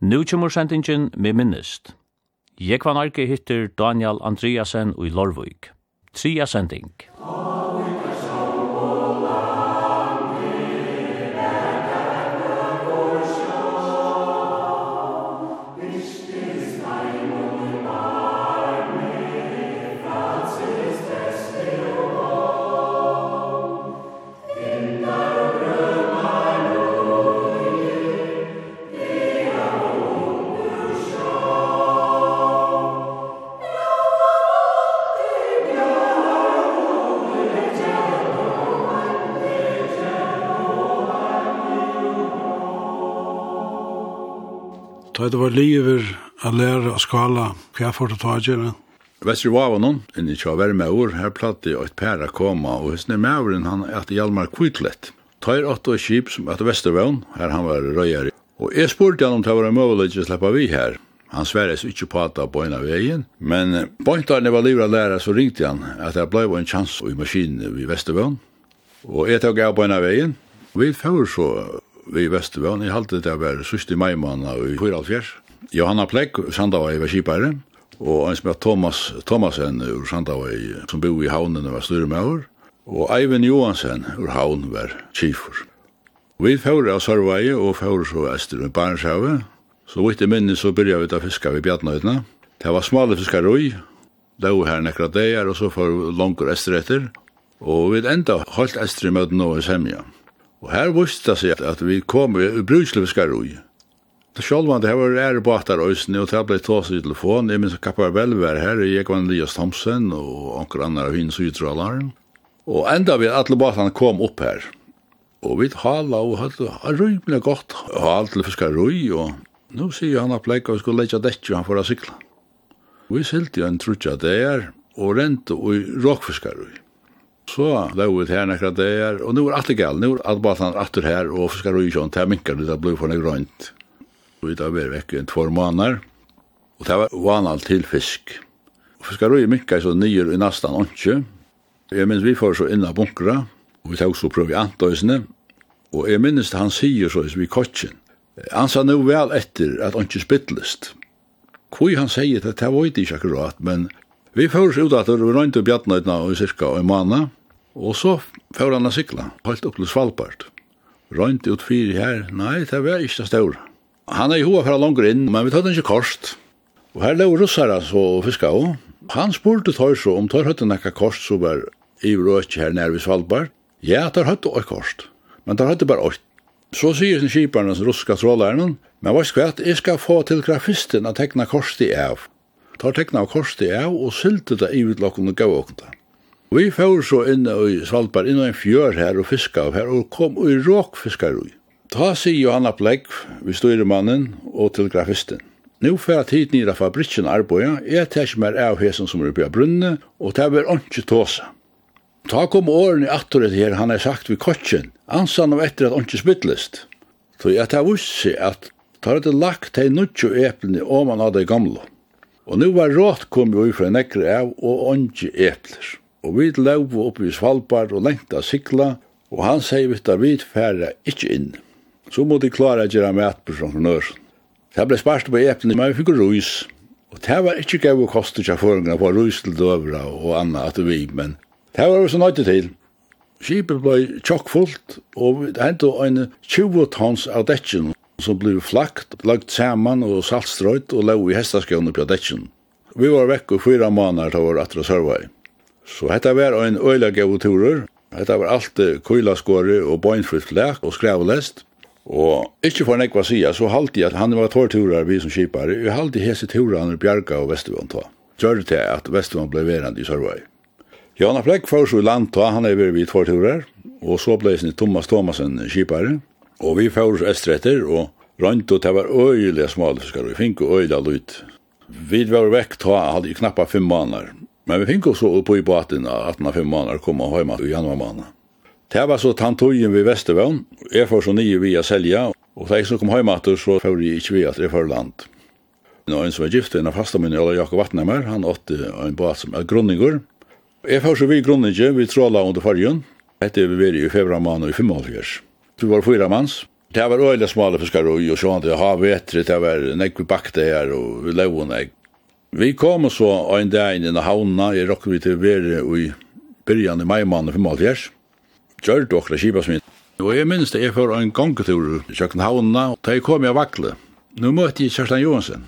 Nu kommer sendingen med minnist. Jekvan Arke hittir Daniel Andreasen og i Lorvøyk. Tria sending. Og det var livet å lære å skala hva får du ta gjøre. Vestri Vavanon, inni tja med ord, her platte jeg et pæra koma, og hos med mævren han at Hjalmar Kvitlett. Tøyr åtte og kjip som at Vestervån, her han var røyere. Og jeg spurte han om det var mulig å slippe vi her. Han sverres ikke på at på en av veien, men pointarne var livet å lære, så ringte han at det ble en chans i maskinen i Vestervån. Og jeg tok av på en av veien. Vi får så vi Vestervån, Jeg halte det var sørst i maimanna i 44. Johanna Plekk, Sandavai var kipare, og en som er Thomas Thomasen ur Sandavai, som bo i havnen var styrmauer, og Eivind Johansen ur havn var kifur. Vi fjore av Sørvei og fjore så ester i Barenshave, så vidt i minni så byrja vi da fiska ved Bjarnøytna. Det var smale fiskarøy, det var her nekra deir, og så for langer ester etter, og vi enda holdt ester i møten og i semja. Og her visste det seg at vi kom i brudsleviskar ui. Det sjálvan, det var ære båtar òsne, og det ble tås i telefon. Jeg minns kappar vel var her, jeg var Elias Thomsen, og anker annar av hins utralaren. Og enda vi alle båtarna kom opp her. Og vi hala og hala rymelig godt, og hala til fiskar rui, og nu sier han at leika vi skulle leika dekki, han får a sykla. Vi silti en trutja der, og rent og råkfiskar rui. Så lå ut nekra det er, och nu är allt gal. Nu är alt bara han åter här och ska röja sånt här minkar det blir för några grönt. Och det var vekk i två måneder, Och det var vanal till fisk. Och ska minkar så nyer i nästan onke. Jag minns vi får så inna bunkra och vi tar så pröv i antøysene. Og jeg minns han sier så vi kotjen. Han sa nu vel etter at onke spittlist. Hvor han sier det, det var ikke akkurat, men Vi føres ut at vi røynte bjattnøytna i cirka en måned, og så får han å sykla, helt opp til Svalbard. Røynte ut fire her, nei, det var ikke det større. Han er i hoa fra langer inn, men vi tatt ikke kost. Og her lå russere så fiska også. Han spurte tøy så om tøy høyte nekka kost som var i røyke her nær ved Svalbard. Ja, tøy høyte og kost, men tøy høyte bare åkt. Så sier sin kiparnas ruska trålærnen, men hva skal jeg skal få til grafisten å tekna korset i av tar tekna av korset av og sylte det i utlokken og gav åkna. Vi fyrir så inn i Svalbard, inn i en fjør her og fiska av her, og kom og i råk fiskar ui. Ta sier Johanna Blegg, vi styrer mannen og til grafisten. Nå fer at hit nira fabrikken arbeida, jeg tar ikke mer av hesen som er oppe av brunne, og det er ikke tåsa. Ta kom åren i attoret her, han har sagt vi kotjen, ansan av etter at ikke spytlist. Så jeg tar vussi at tar det lagt hei nudjo eplene om han av det gamle. Og nu var rått kom jo ifra nekre av og ongi epler. Og vi lov oppi i Svalbard og lengt av sikla, og han sier vi at vi færre ikkje inn. Så må de klara å gjøre mat på sånn nør. Det ble spart på eplene, men vi fikk rus. Og det var ikkje gav og kostet seg føringene på rus til døvra og anna at vi, men det var vi så nøyde til. Skipet ble tjokkfullt, og det hendte en 20 tons av dekken som blev flakt, lagt saman og saltstrøyt og lau i hestaskjønne på dekken. Vi var vekk og fyra måneder til vår atra sørvei. Så dette var en øyla gavoturer. Dette var alt køylaskåre og bøgnfrutt lek og skrevlest. Og ikkje for nekva sida, så halte jeg at han var torturer vi som kipare, og halte hese turene Bjarga og Vestevån ta. Gjør det til at Vestevån ble verand i sørvei. Jana Flekk var så i land ta, han er vi tår turer. og så ble sin Thomas Thomasen kipare, Og vi fyrir estretter, og rønt, og det var øyelig smalfiskar, og vi fikk øyelig lut. Vi var vekk ta, hadde knappa fem måneder. Men vi fikk oss oppe i båten, at av fem måneder, kom og hjemme i januar måned. Det var så tantojen ved Vestervån, jeg får så nye via selja, og da jeg så kom hjemme så får jeg ikke via at det før land. Nå en som var gift, en av fasta min, eller Jakob Vatnemer, han åtte en båt som er grunninger. Jeg får så vi grunninger, vi tråla under fargen, etter vi var i februar måned i 55. Vi var fyra mans. Det var öjliga smala fiskar och så han jag har vetre, det var nekvi bakte her, og vi levde nek. Vi kom så en dag inn i havna, jeg råkket vi til vere i byrjan i maimannen Gjør Gjørte okra kipa smitt. Og jeg minns det, jeg får en gongetur i Køkkenhavna, og da jeg kom jeg vakle. Nå møtte jeg Kjerstan Johansen.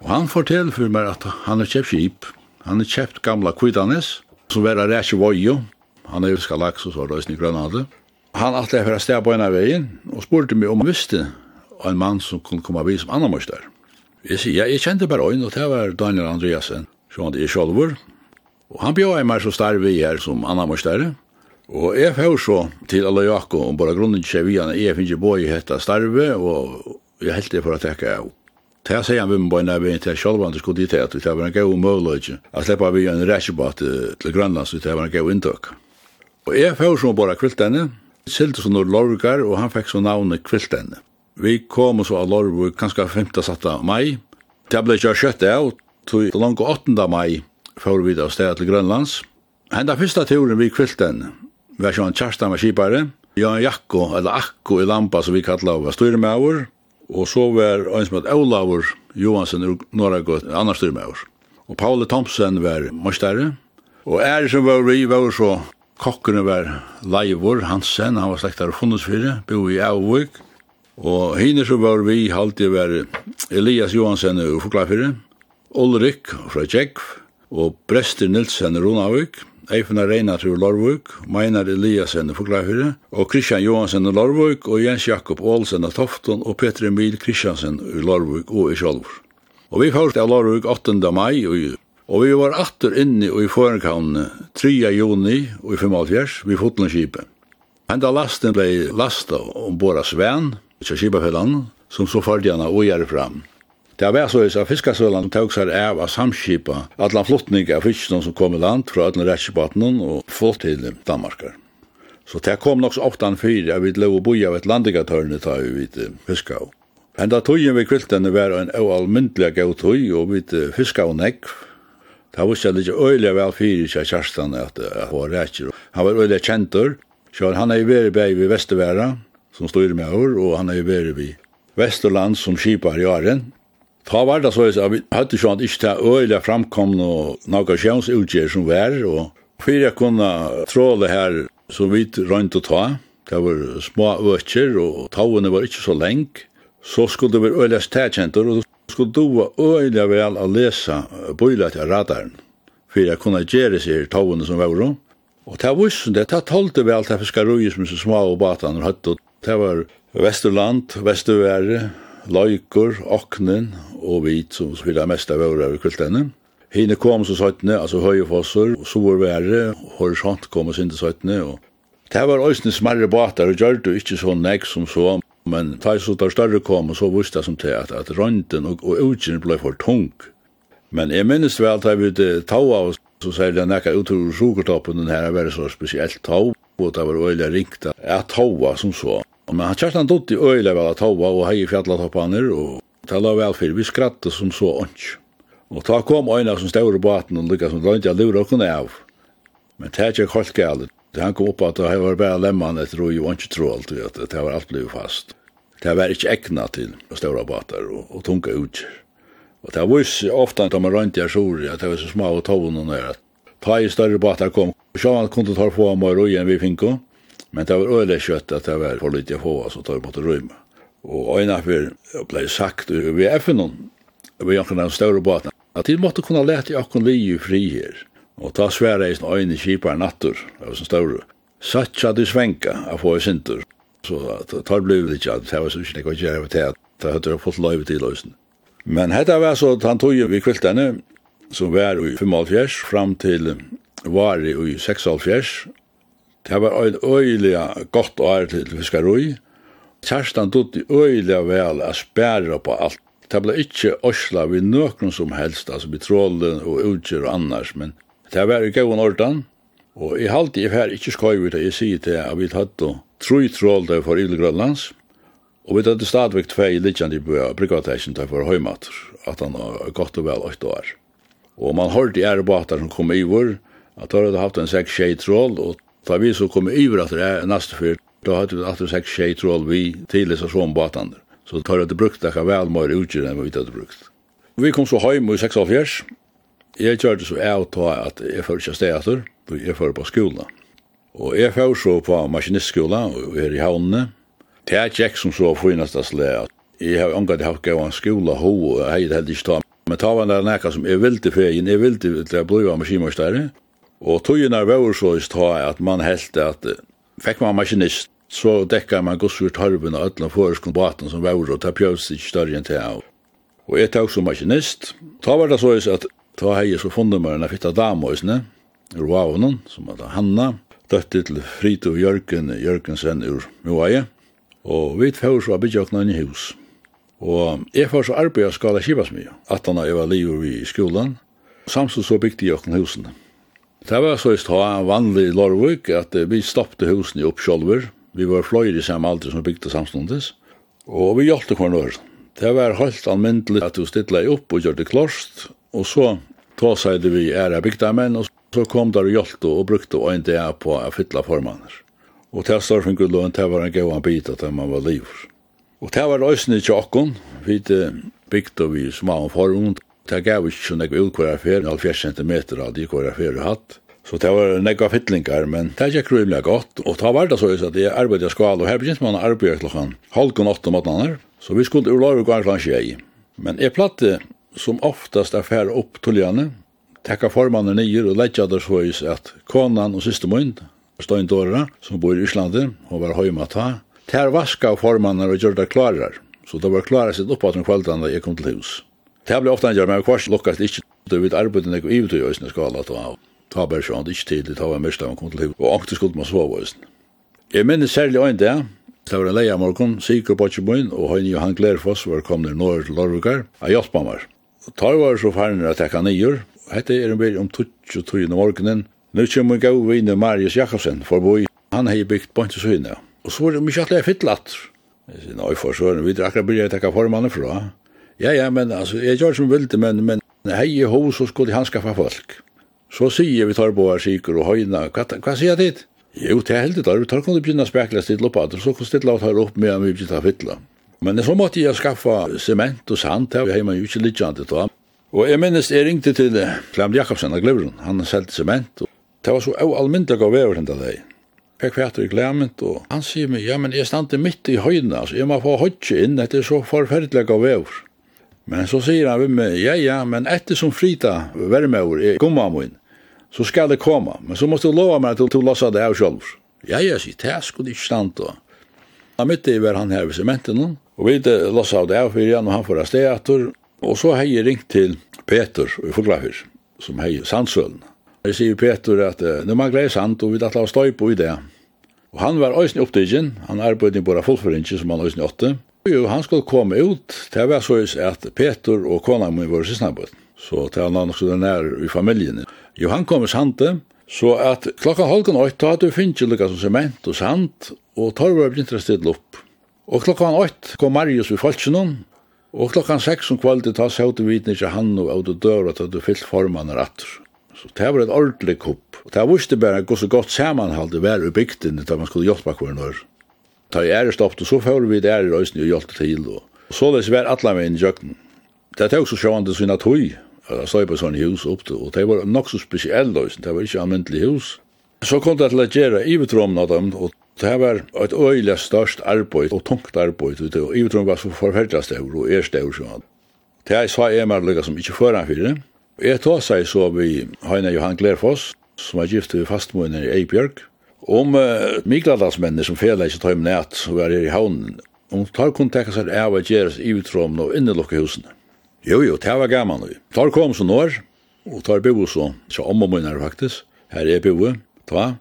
Og han forteller for meg at han har kjøpt skip. Han har kjøpt gamla kvidanes, som var rækje vojo. Han er jo skalaks og så røysning grønnade han atle jeg for å steg på en av veien, og spurte meg om han visste en mann som kunne komme av vi som annan mørster. Jeg sier, ja, jeg kjente bare øyn, og det var Daniel Andreasen, som han er sjolver, og han bjør meg så starve vi her som annan mørster, Og jeg får så til alle jakko, og bare grunnen til seg jeg finner bo i hette starve, og jeg helt det for å tekke av. Det her sier han vi må en av veien til sjolver, det skulle dit at det var en god møvløyde, at slipper vi en rækjebat til Grønland, så det var en god inntøk. Og jeg får så bare kvilt denne, Sildes under Lorgar, og han fikk så navnet Kviltene. Vi kom så av Lorgar kanskje 5-7 mai. Det ble ikke kjøtt av, tog langt 8. mai før vi da stedet til Grønlands. Henda fyrsta turen vi Kviltene var sånn Kjarstan med kipare, Jan Jakko, eller Akko i Lampa som vi kallar var styrmauer, og så var en som het Olavur Johansen ur Norragøt, en styrmauer. Og Paule Thompson var møstare, og er som var vi var så Kokkene var Leivor Hansen, han var slektar og funnes fire, bo i Auvik. Og henne så var vi alltid var Elias Johansen og Foklafire, Ulrik fra Tjekv, og Brester Nilsen og Ronavik, Eifna Reinat og Lorvik, Meinar Eliasen og Foklafire, og Kristian Johansen og Lorvik, og Jens Jakob Olsen og Tofton, og Peter Emil Kristiansen og Lorvik og i Kjolvor. Og vi først av Lorvik 8. mai og Og vi var atter inne i Førenkavne 3. juni i 55 vi Fotlandskipet. Henda lasten blei lasta ombora Sven, ikke skipafellan, som så fyrde henne og gjerne fram. Det var så at fiskasølan tog seg av av samskipa allan flottning av fiskene som kom i land fra ödlen rettsbaten og flott til Danmarkar. Så det kom nok så ofte at vi lov og boi av et landigatørne ta vi vidt av. Henda tøyen vi kviltene var en av almyndelig gav tøy og vid fiska av nekv Det var ikke litt øyelig vel fyrir seg kjærstan at han var rækker. Han var øyelig kjentur. Så han er i veri bei ved Vesterværa, som styrer med år, og han er i veri ved Vesterland, som skipar i åren. Ta var det så at vi hadde sånn at ikke det øyelig framkomne og noen sjønsutgjør som vær, og fyrir jeg kunne tråle her som vi rønt å ta. Det var små økker, og tauene var ikke så lenk. Så skulle det være øyelig stedkjentur, og skulle du var øyelig vel å lese bøyla til radaren, for jeg kunne gjøre seg i som var. Og det visste det, det tolte vel til fiskarøy som så små og batan og høtt, det var Vesterland, Vestervære, Løyker, Åknen og Hvit som spiller mest av våre over kultene. Hine kom så søttene, altså Høyefosser, og Sorvære, Horisont kom og sinte søytene, og Det var også smarre båtar og gjør det ikke så nek som så. Men ta så tar større kom, og så visste jeg som til at, at rønden og, og utgjøren ble for tung. Men jeg minnes vel at jeg ville ta av, så sier jeg nekka ut ur sukertoppen, den her var så spesielt ta, og det var øyla ringt at ta som så. Men han kjært han dutt i øyla vel at ta og hei i fjallatoppaner, og tala vel for vi skratte som så ånds. Og ta kom øyna som stavr i baten, og lykka som lønte jeg lurer okken av. Men det er ikke helt galt. Det Han kom opp at det var bare lemman etter og jo ikke trålt, at det var alt blivit fast det var ikke egna til stora båtar og, og tunga ut. Og det var ofta da man rønt i Asuri at det var så små og tovene nere. Ta i større båtar kom. Så man kunne ta få meg røy enn vi finko, men det var øyelig kjøtt at det var for lite få, så ta i måte Och Og øyna for sagt vi FN-on, vi anker den større båtar, at de måtte kunne lete i akkon li i fri her. Og ta svære i sin øyne kipar nattur, av så større. Satsa du svenka, a få i sintur. Så tar blev det ikke, det var så ikke noe å gjøre til at det hadde fått løyve til løysen. Men dette var så at han tog jo ved kviltene, som var i 75, fram til var i 76, Det var en øyelig godt år til fiskarøy. Kjerstan tog det øyelig vel a spæra på alt. Det ble ikkje osla vi nøkron som helst, altså vi trålen og utgjør og annars, men det var i gøyene ordan. Og jeg halte jeg her ikke skøy ut, og jeg sier til at vi tatt og Troi trål der for Ile Grønlands, og vi hadde stadvek tvei lidjande i bøya, brigatasjen der for høymater, at han har gått og vel 8 år. Og man hørte i ærebater som kom i vår, at da hadde haft en 6-6 trål, og da vi så kom i vår at det er neste fyrt, da hadde vi alltid 6-6 troll vi tidlig så som batander. Så da hadde brukt det vel mer utgjør enn vi hadde brukt. Vi kom så heim i 6 av 4. Jeg kjørte så jeg og ta at jeg fyrir ikke steg etter, jeg på skolen. Og jeg får så på maskinistskola her i havnene. Det er ikke som så finast av slag. Jeg har omgått haft gav en skola ho, og jeg hadde heldig ikke ta. Men ta var det nekka som jeg vilde fegin, er vilde til å bli av maskinmøystere. Og togene var så i stad at man helt at fikk man maskinist, så dekka man gossur tarven og ötla foreskund baten som var og ta pjøst ikke større enn til. Og jeg tok som maskinist. Ta var det så at ta hei så funnet meg enn jeg fitta damoisne, Rwavonen, som heter Hanna, døtti til Frito Jørgen Jørgensen ur Moaie, og vi tfør så byggja okna inn i hus. Og jeg får så arbeid av skala kivasmi, at han var livet i skolan, samtidig så bygde jeg okna husene. Det var så ist ha vanlig i Lorvik at vi stoppte husene opp sjolver, vi var fløyre i samme alder som bygde samståndes, og vi hjalte hver når. Det var helt anmyndelig at vi stilla opp og gjør det klost, og så tåsade vi æra bygdamenn, og Så kom der og hjelpte og brukte en dag på å fylle formanner. Og til Storfingudlån, det var en gøy god bit at man var livet. Og det var løsene i tjokken, vi bygde vi små forhånd. Det gav ikke så nekve utkvar affær, 70 cm av de kvar affær hatt. Så det var nekva fytlingar, men det gikk rymlig godt. Og det var det så at jeg arbeidde i skala, og her begynte man å arbeide klokken halv og åtte om måneder. Så vi skulle ulare gå en klant tjei. Men jeg platte som oftast affær opp tullene, tekka formannen nyer og leggja der svois at konan og siste mun, Stein Dora, som bor i Islandi, og var høyma ta, ter vaska formannen og gjør det klarar. Så det var klarar sitt oppåt med kvaldan da jeg kom til hus. Det ble ofte gjør, men kvars lukkast ikke. Det var arbeid nek og ivet i øyne skala ta av. Ta bare sånn, ikke tidlig, ta var mest av kom til hus, og ankte skuld man sov øyne. Jeg minnes særlig øyne det, Det var en leia morgon, Sigur Bocchemoin og Høyni Johan Glerfoss var kommet nord til Lorvukar, a hjelpa meg. Tar var så farnir at jeg kan nyer, Hette er en bil om 22. morgenen. Nå kommer en gav vinner Marius Jakobsen for forboi. Han har byggt bant til søgne. Og så var det mye atleir fytlatt. Jeg sier, nei, for søren, vi akkurat blir jeg takka formannen fra. Ja, ja, men altså, jeg gjør som vilde, men, men hei i hos og skulle han skaffa folk. Så sier vi tar på her sikker og høyna, hva, hva sier jeg dit? Jo, det er heldig da, vi tar kunne begynne å spekla stille opp at, så kunne stille av tar opp med om vi begynne å fytla. Men så måtte jeg skaffa sement og sand, det har man jo ikke litt kjent til Og jeg minnes jeg ringte til Clem Jakobsen av Glivron, han selte sement, og det var så almindelig av vever hendet deg. Jeg kvæter i Clement, og han sier meg, ja, men jeg stande midt i høyna, altså jeg må få hodje inn, Det er så forferdelig av vever. Men så sier han ved meg, ja, ja, men etter som frita vermever gomma min, så skal det komme, men så måste du lova meg til å lassa det av selv. Ja, ja, sier, det skulle ikke stand Da midt i var han her ved sementen, og vi lassa av det av fyrir han, og han får av stedet, Og så har jeg ringt til Peter i Fuglafyr, som har sandsølen. Jeg sier Peter at nå man greier sand, og vi tatt la støy på i det. Og han var øyne opptidgen, han arbeidde i bare fullføringen som han øyne åtte. Jo, han skulle komme ut, det var så at Peter og kona min var sysnabbet. Så det var nok så nær i familien. Jo, han kom i sandet, så at klokka halvgan åtta hadde vi finnet lukka som sement og sand, og torvar begynte å stille opp. Og klokka han åtta kom Marius i Falskjennom, Og klokkan seks om kvöldi ta sjåte vitni ikke han og av dør at du fyllt formannen rattur. Så det var et ordentlig kupp. Og det visste bare gå så godt samanhalde vær i bygden da man skulle hjelpe hver når. Ta i ære stoppt, og så får vi det ære i røysen og hjelpe til. Og så det var alle med inn i jøkken. Det er også sjående sinna tøy. Jeg stod på sånne hus opp til, og det var nok så spesiell røysen. det var ikke anvendelig hus. Så kom det til å gjøre i ivetrommen av dem, og Det var et øyelig størst arbeid og tungt arbeid, og jeg tror det var så forferdelig større og er større sånn. Det jeg sa er mer lykka som ikke foran det. Jeg tar seg så vi Heine Johan Glerfoss, som er gift til fastmånen i Eibjørg, om uh, Mikladalsmennene som fjellet ikke tar med nett og er her i havnen. Om tar kun seg av å gjøre utrom og innelukke husene. Jo, jo, det var gammel gammal. Tar kom som når, og tar bo så, så om og munner faktisk. Her er bo, ta.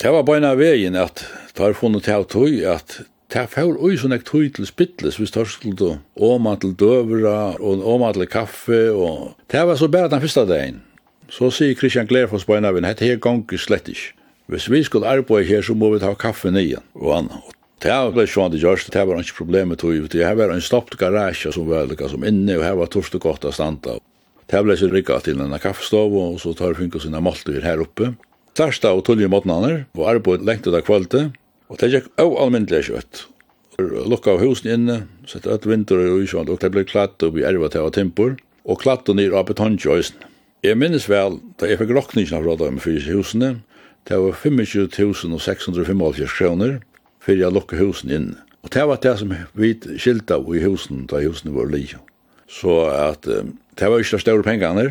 Det var bare en av veien at tar funnet til å tog at Det får oi sånn ek tog til spittles, vi størskul til åma til døvra, og åma til kaffe, og... Det var så bare den første dagen. Så sier Christian Glerfoss på en av en, hette her gonger slett ikke. Hvis vi skulle arbeid her, så må vi ta kaffe nye, og anna. Det var ble sånn det gjørst, det var ikke problemet tog ut. Det var en stoppt garasje som var lika som inne, og her var torst og godt å standa. Det ble så rikket til en kaffestov, og så tar vi finka sine maltur her oppe. Tarsta og tullje måtnaner, og arbeid lengt ut av kvalitet, Og det gikk av almindelig kjøtt. Lukka av husen inne, sette et vinter og uskjønt, og det ble klatt opp i erva til av timpor, og klatt og nir av betonkjøysen. Jeg minnes vel, da jeg fikk rokningen av rådda med fyrt husene, det var 25.685 kroner fyrir jeg lukka husen inne. Og det var det som vi skilta i husen da husen var li. Så at um, det var ikke de store pengene,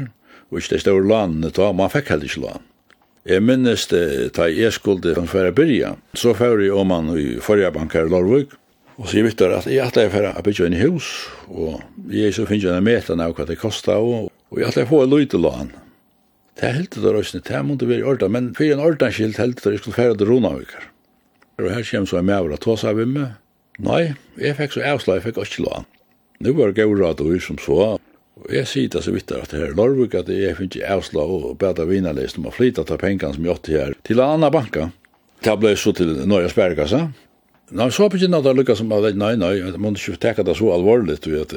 og ikke de store landene, da, man fikk heller ikke land. Jeg minnes det da jeg skulle for å byrja. Så før jeg om han i forrige banker i Lorvøk. Og så jeg vet at jeg alltid er for å bygge inn i hus. Og jeg så finner jeg en meter av hva det kostet. Og, og jeg alltid får en løyte lån. Det er helt det røysene. Det er måtte være i. Men for en ordet skilt helt det jeg skulle fære til Ronavikar. Og her kommer så en med over at ta seg med meg. Nei, jeg fikk så avslag, jeg fikk ikke lån. Nå var det gøy råd og som så. Og jeg sier det så vidt at det her Lorvik at jeg finner ikke avslag og bedre vinerleis om å flytta ta pengene som jeg åtte her til en annen banka. Det ble så til Norge Spergasa. Nei, så begynner ikke noe lykke som at nei, nei, jeg må ikke teka det så alvorlig du vet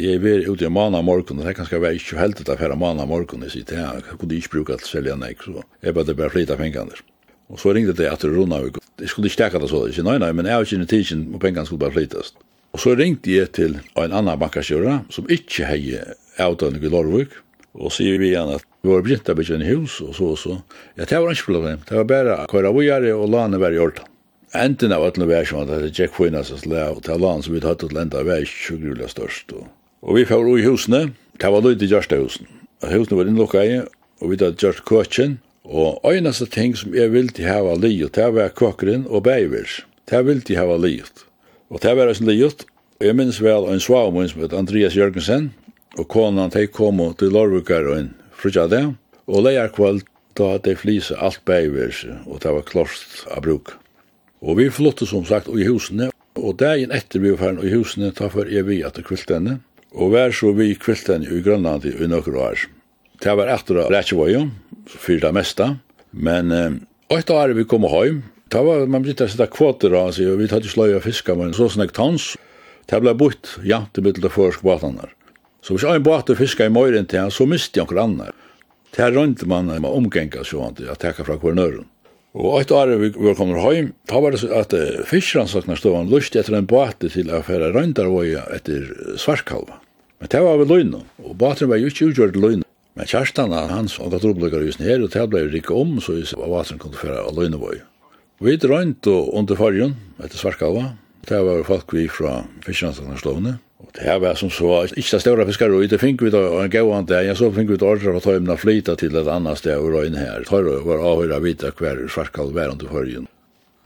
Jeg er ute i måned av morgen, og det kan skal være ikke helt til å fære måned av morgen, jeg sier til jeg, jeg kunne ikke bruke alt selja nek, så jeg bare bare flytta pengene der. Og så ringde det etter Ronavik, jeg skulle ikke teka det så, jeg sier nei, nei, men jeg har ikke en tidsen, og pengene skulle bare flytast. Og så ringte jeg til en annan bankasjøra som ikke hei avtalen i Lorvik, og sier vi igjen at vi var begynt å bygge en hus og så og så. Ja, det var ikke problem. Det var bare å køre vågjere og lane være i orta. Enten av alle vær som at det gikk for innan seg og til land som vi tatt til enda vær ikke så grulig størst. Og, og vi får i husene, det var løyde i Gjørsta husen. Husene var innlokka i, og vi tatt gjørst køkken, og øyneste ting som jeg ville hava livet, det var køkkeren og beivers. Det ville hava livet. Og det var sånn det. Og jeg minnes vel en svav som heter Andreas Jørgensen, og konan de kom til Lorvukar og en frutja det, og leier kvöld da hadde de flisa alt beivers, og det var klart av bruk. Og vi flyttet som sagt i husene, og dagen etter vi var ferdig i husene, ta for er vi at kviltene, og vær så vi kviltene i Grønland i nokre år. Det var etter å rette var for det meste, men eh, åtta år vi kom hjem, Det var, man blir sette kvoter av, altså, vi tatt i sløy av fiskar, men så snakk tans, det ble bort jant i middel av førsk båtanar. Så hvis en båt fiskar i møyren til han, så miste jeg noen annar. Det her rønte man med omgänga så att jag å från kvarnören. Og ett år vi var kommer hem, då var det så at fiskeransakna stod han lust efter en båt till til å fære røyndarvåja efter svarkalva. Men det var väl løgn, och båten var ju ikke utgjørt løgn. Men Kjerstan, han, han gatt oppleggar i husen her, og det ble rikka om, så jeg var båten kunne føre av Løgnevøy. Vi drønt under fargen, etter Svarkalva. Det var folk vi fra Fiskjanstanslovene. Og det var som så, ikke det større fiskere, og det fikk vi da en gauan dag, ja, så fikk vi da ordre av tøymene flyta til et annet sted og røyne her. Tøyre var avhøyre vita hver svarkall var under fargen.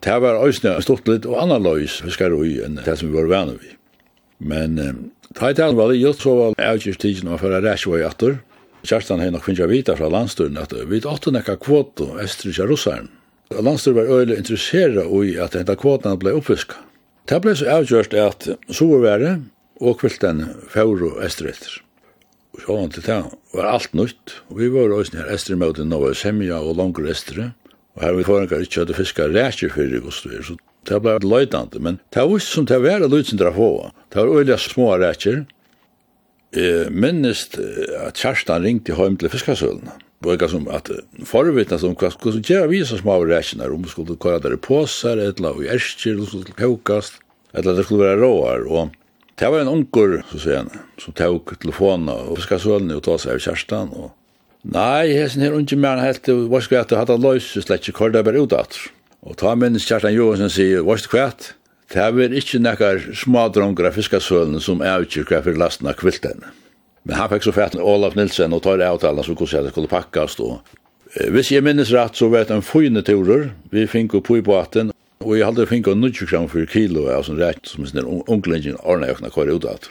Det var også stort litt og annet løys fiskere enn det som vi var vane vi. Men da jeg tatt var det gjort, så var avgjørstidsen var for å ræsje i atter. Kjerstan hei nok finnes jeg vita fra landsturen at vi åtte nekka kvoto, estrisja russaren, Landstyr var øyla interessera i at denne kvotan blei oppfiska. Det blei så avgjørst at sovervære og kvilten fjord og estretter. Og så til det var alt nytt, og vi var også nær estermøten av Semja og Langer Estere, og her vi forengar ikke hadde fiska rækjer fyrir i Gostvir, så det blei løydande, men det var som det var løydende få, det var øyla små rækjer, minnest at Kjerstan ringte hjem til fiskasølene, Bøyga som at forvittnes om hva som gjør vi som små rækjener, om vi skulle kåre der i påser, eller i erskir, eller skulle kåkast, eller det skulle være råar, og det var en onker, så sier han, som tok telefonen, og skal sølne og ta seg av kjerstan, og nei, jeg hessen her unge menn helt, hva skal jeg at hatt han løs, slett ikke kåre der bare utdatter. Og ta minnes kjærstan Johansen sier, hva skal jeg Det er ikke nekkar av fiskasølen som er utgjør hva for lasten av kviltene. Men han fikk så fætten Olaf Nilsen og tar avtalen så hvordan det skulle pakkast. Og, eh, hvis jeg minnes rett, så var det en fyrne turer. Vi fikk jo på i båten, og jeg hadde fikk jo 90 gram for kilo av sånn rett, som en sånn unglingen ordentlig økna kvar ut av.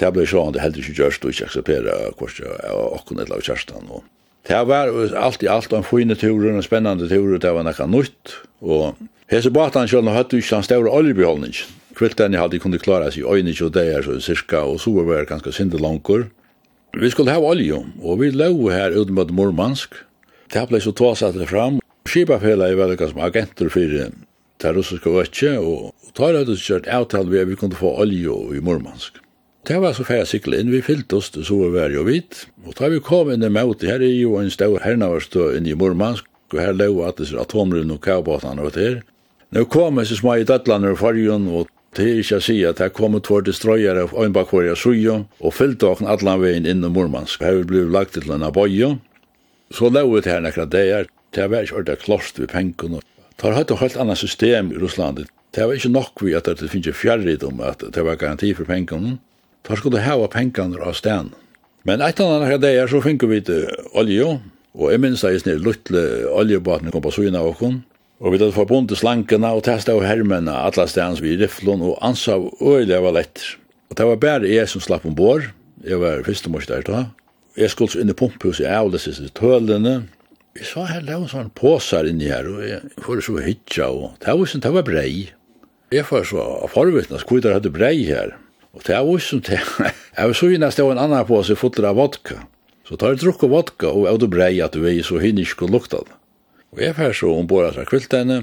Det ble sånn, det heldig ikke gjørst, og ikke akseptere hvordan jeg var åkken eller kjærstan. Det var alt i alt en fyrne turer, en spennende turer, det var nekka nytt. Og hese båten sjøl, hadde ikke den større oljebeholdningen. den jeg hadde kunnet klara seg i øyne og det er så cirka, og så var det ganske sinde. Vi skulle ha olje, og vi lå her ute mot Murmansk. Det ble så tåsatt det fram. Skipafela er veldig som agenter for det russiske vøtje, og tar det ut kjørt avtale vi at vi kunne få olje i Murmansk. Det var så fære sikle inn, vi fyllt oss til så vær og vidt. og da vi kom inn i møte, her er jo en stor hernavarstå inn i Murmansk, og her lå at det er atomrunn og kavbåtene det der. Nå kom disse små i Dødlander og Fargen, og Det er ikke å si at det kom två destroyere av Øynbakvarja Sujo og fylte åkne alle veien inn i Murmansk. Her ble lagt til en abojo. Så lavet her nekra dager. Det var ikke ordentlig klost ved penken. Det har hatt et helt annet system i Russland. Det var ikke nok vi at det finnes fjerrid om at det var garanti for penken. Det skulle hava penken av stedet. Men et annet nekra dager så finner vi til olje. Og jeg minns det er snill luttle oljebåten kom på Suina åken. Og vi hadde forbundet slankene og testet av hermene, alle stedene vi i riflen, og ansav øyelig var lett. Og det var bare jeg som slapp ombord, jeg var første mors der da. Jeg skulle så inn i pumphuset, jeg avlet siste tølene. Vi sa her, det var sånn påsar inni her, og jeg får så hitja, og det var sånn, det var brei. Jeg får så forvittnes, hvor det hadde brei her. Og det var sånn, det var så innast det var en annen påse full av vodka. Så tar jeg drukk vodka, og jeg hadde brei at du er så hinn ikke lukta det. Og jeg fær så ombord etter kviltene,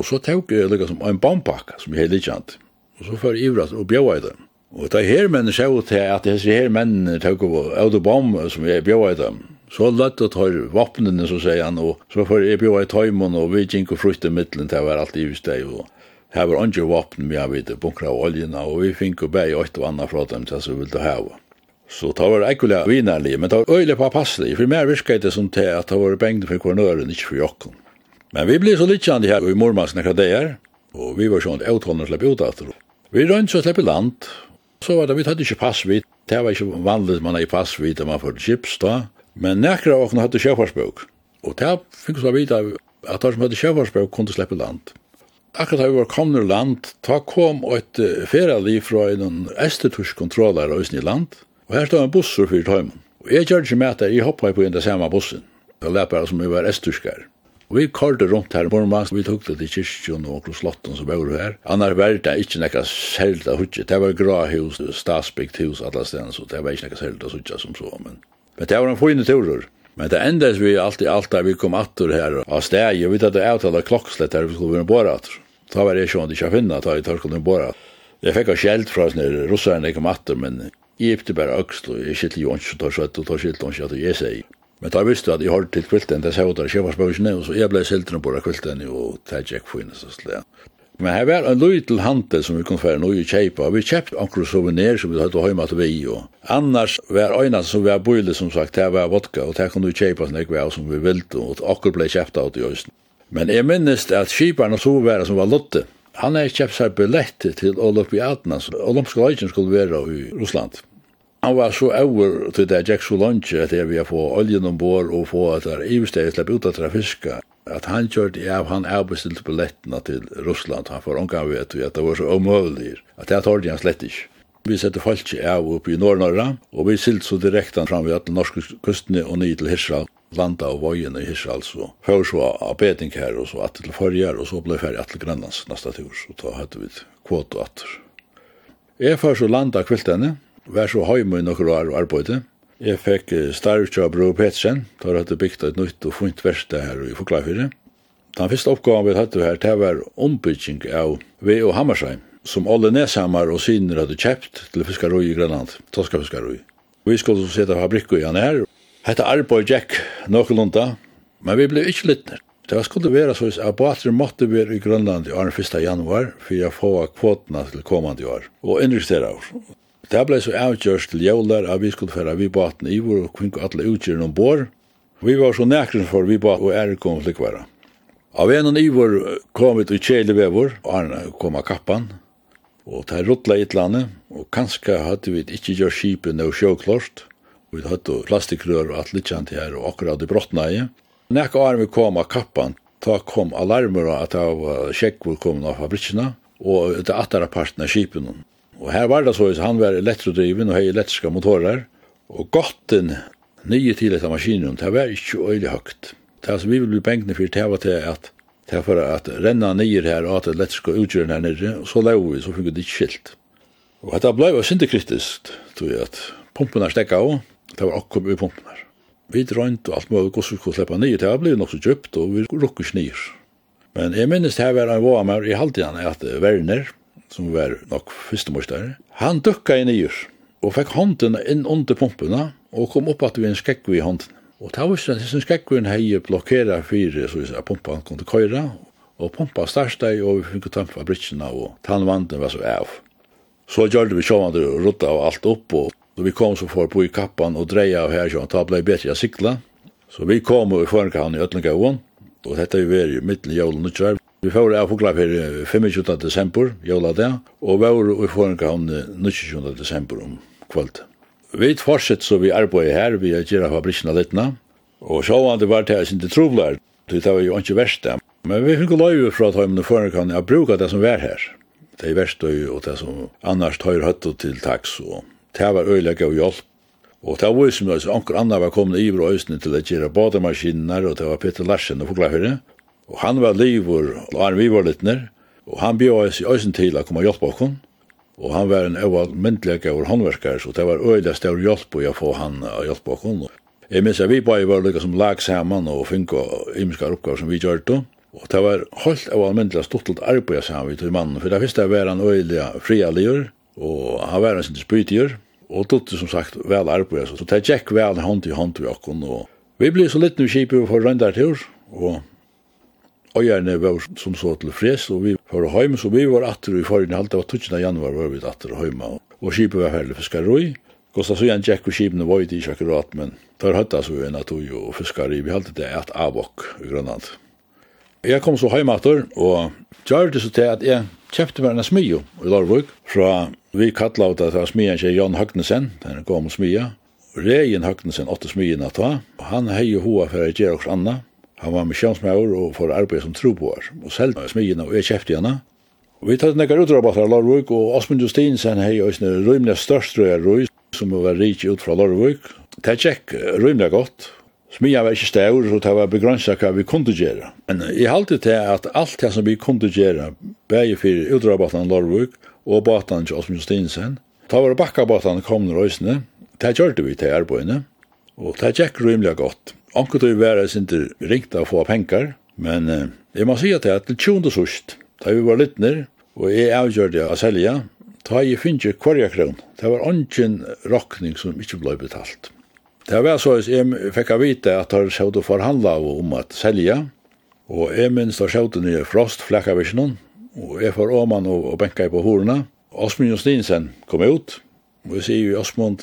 og så tok jeg lykka som en bombakka som jeg heller kjent. Og så fær jeg ivrat og bjøy i dem. Og da her mennene sjå til at disse her mennene tok av av bomb som jeg bjøy i dem. Så løtt å ta vapnene, så sier han, og så fær jeg bjøy i tøymon, og vi gikk og frukt i middelen til å være alt i hus deg, og her var andre vapn vi har vidt bunkra av oljena, og vi fink og bæg og et og anna fra dem til så vi ville ha. Så det var ekkulega vinnerlig, men det var øyelig på passelig, for mer virket det som til at det var bengt for kornøren, ikke for jokken. Men vi ble så littjande her i mormansne hva det er, og vi var sånn avtående slippe ut etter. Vi rønt så slepp land, så var det, vi hadde ikke passvitt, det var ikke vanligt man hadde pass passvitt, man får chips da, men nekker av okken hadde sjøfarsbøk, og det fikk så vita at de som hadde sjøfarsbøk kunne slippe land. Akkurat da vi var kommet land, ta kom et ferali fra en estetursk kontroller i land, Og her stod en bussur fyrir tøymen. Og jeg gjør ikke med at jeg hoppet på den samme bussen. Det lær bare som vi var esturskar. Og vi kordet rundt her på morgen, vi tok det til kyrkjon og slotten som bor her. Annar var det ikke nekka selda hudje. Det var gråhus, statsbyggt hus, alla stedene, så det var ikke nekka selda hudje som så. Men, men det var en fine turer. Men det endes vi alltid, alltid vi kom attur her av steg, og vi tatt avtala klokkslett her, vi skulle være borat. Da var det ikke sånn at jeg finna, da jeg tørkene borat. Jeg fikk av skjeld fra russerne kom attur, men Jeg gifte bare økst, og jeg skilte jo ikke, og tar søtt, og tar hun ikke at jeg sier. Men da visste jeg at jeg holdt til kvilten, det sa jeg der kjøpers bøkene, og så jeg ble siltene på kvilten, og det er ikke finnes henne, så slik. Men her var en løy til handel som vi kunne fære noe i kjeipa, og vi kjøpte akkur souvenir som vi hadde hjemme til vi og Annars var øyne som vi var bøyle, som sagt, det var vodka, og det kunne vi kjeipa som jeg var som vi ville, og akkur ble kjøpt av det i øyne. Men jeg minnes at kjiparen og sovevera som var lotte, Han er kjøpt seg billetter til Olympiadene, som olympiske løgjen skulle være i Russland. Han var så over til det Jack Solange at jeg ville få oljen ombord og få at det iversteget slapp ut av trafiska. At han kjørte av, han avbestilte billettene til Russland. Han får omgang ved at det var så omøvelig. At det tar han slett ikke. Vi sette folk av oppe i Norrnorra, og vi silt så direkte fram ved at norske kustene og nye til Hirsal landa og vøyene i Israel, så før så av beding her, og så at til forrige, og så ble ferdig at til Grønlands neste tur, så da hadde vi kvot og atter. Jeg før så landa kviltene, vær så høy med noen år og arbeidde. Jeg fikk starvkjøp Bro Petsen, da hadde bygd et nytt og fint verste her i Foklafyre. Den første oppgaven vi hadde her, det var ombygging av V og Hammersheim, som alle neshammer og syner hadde kjøpt til fiskarøy i Grønland, toskafiskaroy. Vi skulle sette fabrikker han her, Hetta arbeid Jack nokolunda, men vi ble ikke littner. Det skulle være så at båter måtte være i Grønland i 1. januar for å få kvotene til kommande år og investere år. Det ble så avgjørst til jævler at vi skulle føre vi båten i vår og kring alle utgjørende ombord. Vi var så nækren for vi båt og er kom flikværa. Av en og ivor kom vi til kjelevevor, og han kom av kappan, og det ruttla i et landet, og kanskje hadde vi ikke gjort skipet noe sjåklart, Vi hadde plastikrør og alt litt kjent her, og akkurat det brottene i. Når åren vi kom av kappan, ta kom alarmer at av hvor kom av fabrikkene, og det attara parten av skipen. Og her var det så at han var elektrodriven og hei elektriske motorer, og gotten nye til etter maskinen, det var ikke øyelig høyt. Det som vi ville bli bengene for, det var til at det var at renna nye her og at elektriske utgjøren her nere, og så lau vi, så fikk vi det ikke skilt. Og dette ble var syndekritisk, tror jeg, at pumpen er stekka også, Det var akkom i pumpen her. Vi drøynt og alt mulig hvordan vi kunne slippe nye, det har blitt nok så djupt, og vi rukker snir. Men jeg minnes det her var en vamer i halvtiden at Werner, som var nok fyrstemorstare, han dukka i nye og fikk hånden inn under pumpene, og kom opp at vi en skekk i hånden. Og det var sånn vi en hei blokkera fire, så vi sa, pumpa han kunne køyra, og pumpa starsta og vi fikk tampa britsina, og tannvanden var så av. Så gjør vi sjåvandur og rutta og alt opp, og Då vi kom så för på i kappan och dreja av här så ta blev bättre att cykla. Så vi kom och vi får en kan i Ötlingån och detta vi är ju i julen och. Vi får av fåglar för 25 december jula där och var vi får en kan 19 december om kvällt. Vi fortsätter så vi arbetar här vi gör fabrikerna lättna och så var det vart här sin det trovlar. Det var ju inte värst där. Men vi fick lov från att ha för kan jag brukar det som var här. Det är värst och det som annars tar hött till tax och Det var øyelig gav hjelp. Og det var som at anker andre var kommet i øyne til å gjøre bademaskiner, og det var Peter Larsen og Foglafyrre. Og han var livor, og han vi var litt nær, og han bjør oss i øyne til å komme og hjelpe oss. Og han var en øyne myndelig gav håndverkere, så det var øyelig større hjelp å få han å hjelpe oss. Jeg minns at vi bare var lykka som lag sammen og fikk imiskar oppgaver som vi gjør det. Og det var holdt av almindelig stortelt arbeid sammen vi til mannen. For det første var han øyelig fria og han var en sin spytiger og dotter som sagt vel arbeid, så det gikk vel hånd i hånd vi okken, og vi ble så litt nysgjipet for røndartur, og øyerne var som så til fres, og vi var høym, så vi var atter i forrige halte, det var 12. januar var vi atter høyma, og skipet var herlig fiskaroi, Kosta så igjen Jack og skipene var ikke akkurat, men tar høtta så vi en at og fiskar i, vi halte det et avok i Grønland. Jeg kom så hjemme og gjør det så til at jeg kjøpte meg en smio i Lorvik, fra vi kallet av det var smien til Jan Høgnesen, den kom smia, Regen Høgnesen, åtte smien at ta, han hei jo hoa for å gjøre oss anna, han var med misjonsmauer og for arbeid som troboer, og selv med smien og jeg kjøpte henne, Vi tatt nekkar utrabba fra Lorvik, og Osmund Justinsen hei og rymlig størst røy røy, som var rik ut fra Lorvik. Det er tjekk rymlig godt, Smia var ikke stavur, så det var begrensa hva vi kunne gjøre. Men jeg halte til at alt det som vi kunne gjøre, bæg fyrir utrabatan Lorvuk og batan til Osmund Stinsen, da var bakkabatan kom når røysene, det gjørte vi til arbeidene, og det gikk rymelig godt. Anker til å være sinter ringt av få penger, men eh, jeg må si at det er til tjonde sørst, da vi var litt nær, og jeg avgjør det å selge, da jeg finner hver kron. Det var ongen rokning som ikke ble betalt. Det var så at jeg fikk av vite at jeg skjøt å forhandla om at selge, og jeg minns da skjøt nye frost flekkavisjonen, og jeg får åman og, og benka på horene. Osmund Justinsen kom ut, og jeg sier jo Osmund,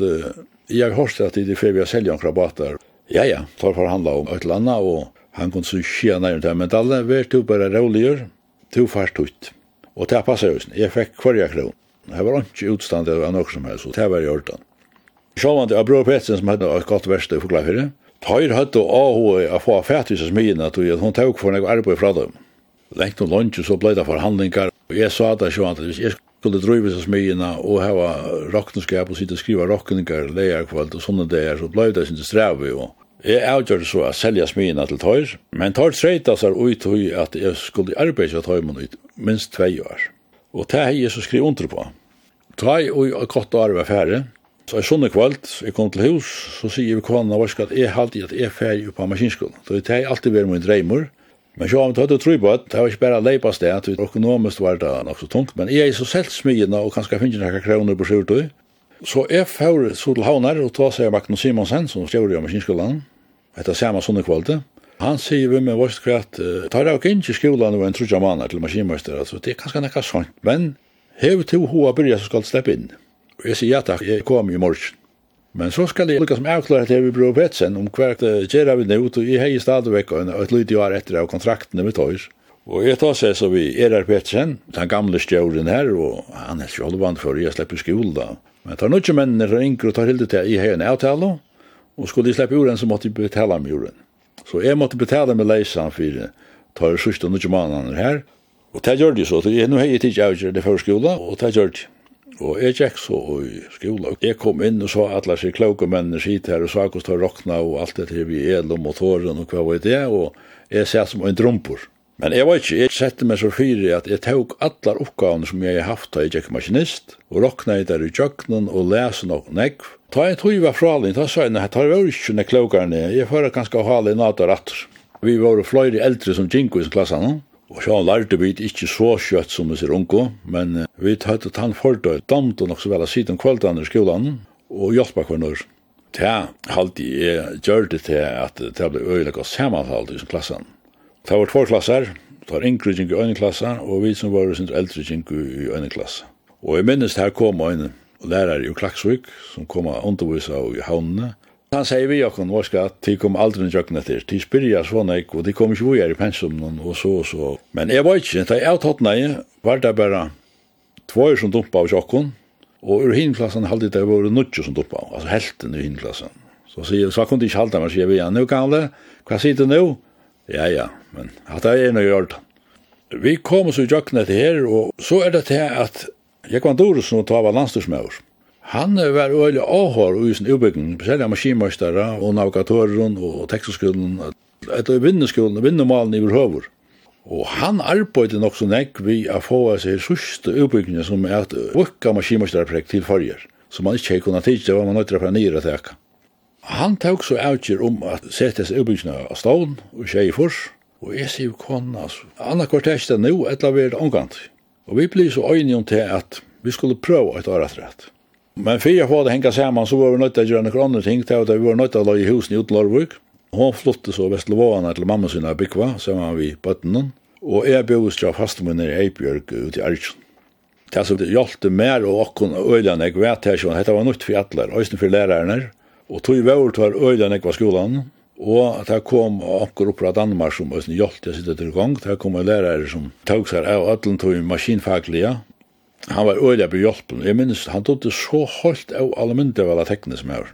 jeg har hørt at det er før vi har selja omkra krabater. Ja, ja, tar forhandla om et eller annet, og han kunne så skje nærmere til, men alle, vær to bare roligere, to fart ut. Og det passer jo, jeg fikk kvarja kron. Det var ikke utstandet av noe som helst, og det var i ordan. Sjåvande av Bror Petsen som hadde et godt verste for klafere, Tøyr hadde av henne å få fætvis av smidene til at hun tok for noe arbeid fra dem. Lengt om lunsje så ble det forhandlingar, og jeg sa da at hvis jeg skulle drive seg smidene og hava rokkenskap og sitte og skriva rokkeningar, leierkvalt og sånne der, så ble det sin strevi og Jeg avgjør så å selge smidene til tøyr, men tøyr treita seg ut i at jeg skulle arbeide tøy ut minst tvei år. Og det har jeg så skrivet under på. Tøy og godt år var færre, Så jeg sånne kvalt, jeg kom til hus, så sier vi kvann av at jeg halte at jeg ferdig på maskinskolen. Så det har alltid vært min dreimer. Men så har vi tatt og tro på at det var ikke bare leipa sted, at økonomisk var det nok så tungt, men jeg er så selv smyina og kanskje finner noen kroner på sjurtøy. Så jeg får så til havner, og ta seg Magnus Simonsen, som skriver i maskinskolen, etter samme sånne kvalte. Han sier vi med vårt kvart, tar jeg ikke inn i skolen og en trudja mann til maskinmøster, altså det er kanskje nekka sånt. men hev til hoa byrja så skal slippe inn. Og jeg sier ja takk, jeg kom i morgen. Men så skal jeg lukka som avklare til vi bror Petsen om hver gjør vi nå, og jeg hei stadigvæk og et lydig år etter av kontraktene med tøys. Og jeg tar seg så vi er her Petsen, den gamle stjøren her, og han er ikke sjålvand for, jeg slipper skole da. Men tar noen mennene fra Inger og tar hilde til jeg hei en avtale, og skulle jeg slippe jorden, så måtte jeg betale med jorden. Så jeg måtte betale med leisan for tar sørste noen mannene her, Og det gjør de så, jeg nå har jeg tidsi avgjør det før skola, og det gjør de. Og jeg gikk så i skola. Jeg kom inn og så alle seg kloke mennene sitt her og sa hvordan det råkna og alt det her vi el og motoren og hva var det. Og jeg ser som en drumpor. Men jeg var ikke, jeg sette meg så fyri at jeg tok allar oppgavene som jeg har haft da jeg gikk maskinist, og råkna jeg der i tjøkkenen og lese nok nekv. Ta en tog var fralinn, ta sa jeg, nei, ta var ikke nek klokarne, jeg fører ganske å hale i natar atter. Vi var flere eldre som Jinko i klassene, Og så lærte vi ikke så kjøtt som vi ser unko, men vi tatt at han fordøy damt og nok så vel av siden kveldan i skolan og hjelpa når. Ta halte jeg gjør det til at det ble øyelig og samanfalt i sin klassen. Det var två klasser, det var yngre kjeng i øyne klasse, og vi som var sin eldre kjeng i øyne klasse. Og jeg minnes her kom en lærare i Klaksvik, som kom og undervisa i havnene, Han sier vi jokken, skal at de kom aldri jokken etter, de spyrja sånn eik, og de kom ikke vujer i pensumnen, og så og så. Men jeg var ikke, da jeg avtatt nei, var det bare tvoi som dumpa av jokken, og ur hinklassen halde det var nudjo som dumpa av, altså helten i hinklassen. Så sier så kunne de ikke halde meg, sier vi, ja, nu kan hva sier du nu? Ja, ja, men hatt det er noe gjort. Vi kom oss i jokken etter her, og så er det til at Jekvan Doresen og Tava Landstorsmøver, Han var øyelig avhår i sin utbygging, spesielt maskinmøstere og navigatorer og tekstoskolen, etter vinneskolen og vinnemalen i Vrhøver. Og han arbeidde nok så nekk vi å få seg sørste utbyggingen som er at vukka maskinmøystereprek til forrige, som man ikke kunne tidsi det var man nøytra fra nyra teka. Han tok så avgjør om at sette seg utbyggingen av stavn og skje i fors, og jeg sier jo kona, altså, anna kvartekste nå, etter vi er omgant. Og vi blir så øyne om til at vi skulle prøve et året rett. Men fyra får det hänga samman så var vi nöjda att göra några andra ting. Det var vi var nöjda att lägga husen i Utlarvik. Hon flyttade så Vestlevåarna till mamma sina byggva, samman vid bötterna. Och jag bodde till fastmunner i Eibjörg ute i Arjun. Det som hjalte mer og okkon øylan jeg vet her sånn, dette var nytt for atler, øysen for lærerne, og tog vår til øylan jeg var skolan, og det kom okkur opp fra Danmark som øysen hjalte jeg sitter til gang, det kom en lærere som tog seg av øylan tog maskinfaglige, han var øyla på hjelpen. Jeg minnes, han tog det så holdt av alle myndig var det tekne som er.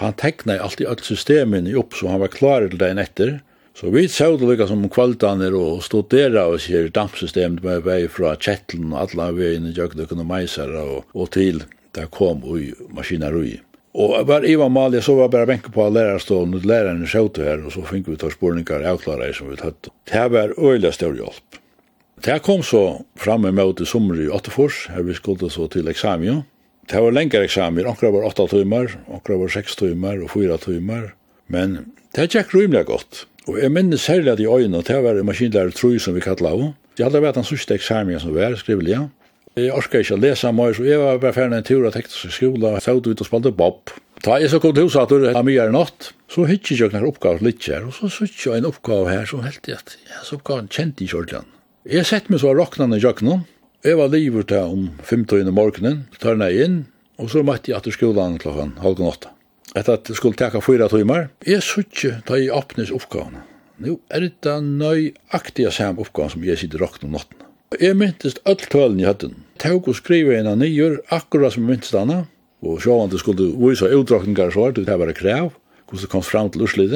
Han tekna alltid alt systemene opp, så han var klar til dagen etter. Så vi så det lykka som kvaltaner og studera og sier dampsystemet med vei fra kjettelen og alle veien i jøgdøkken og meisar og, og til det kom ui maskineri. Og var Iva Malia så var bare benke på lærerstående, lærerne sjøte her, og så fink vi ta spurningar avklarer som vi tatt. Det var øyla stor hjelp. Det kom så fram med til sommer i Åttefors, her vi skulle så til eksamen. Det var lengre eksamen, akkurat var 8 timer, akkurat var 6 timer og 4 timer, men det gikk rymlig godt. Og jeg minnes særlig at i øynene, det var maskinlærer Trøy som vi kallet av. Jeg hadde vært den sørste eksamen som var, skrivelig. Ja. Jeg orket ikke å lese meg, så jeg var bare ferdig en tur av teknisk skole, og så ut og spalte bob. Da jeg så kom til huset at det var mye er natt, så hittet jeg noen oppgave litt her, og så sitter jeg en oppgave her, så helt jeg at jeg så oppgaven kjente i kjørtene. Jeg sett meg så av rokknene i jøkkenen. Jeg var livet til om 15 i morgenen, tar jeg inn, og så møtte jeg etter skolen klokken halv åtta. Etter at jeg skulle teka fyra tøymer, jeg suttje ta i åpnes oppgavene. Nå er det nøyaktige samme oppgavene som jeg sitter rokkene om natten. Jeg myntest alt tølen i høtten. Tauk og skrive en av nyer, akkurat som jeg myntest denne, og sjåan det skulle vise utdraktningar så, det var krev, hvordan det kom fram til Oslo.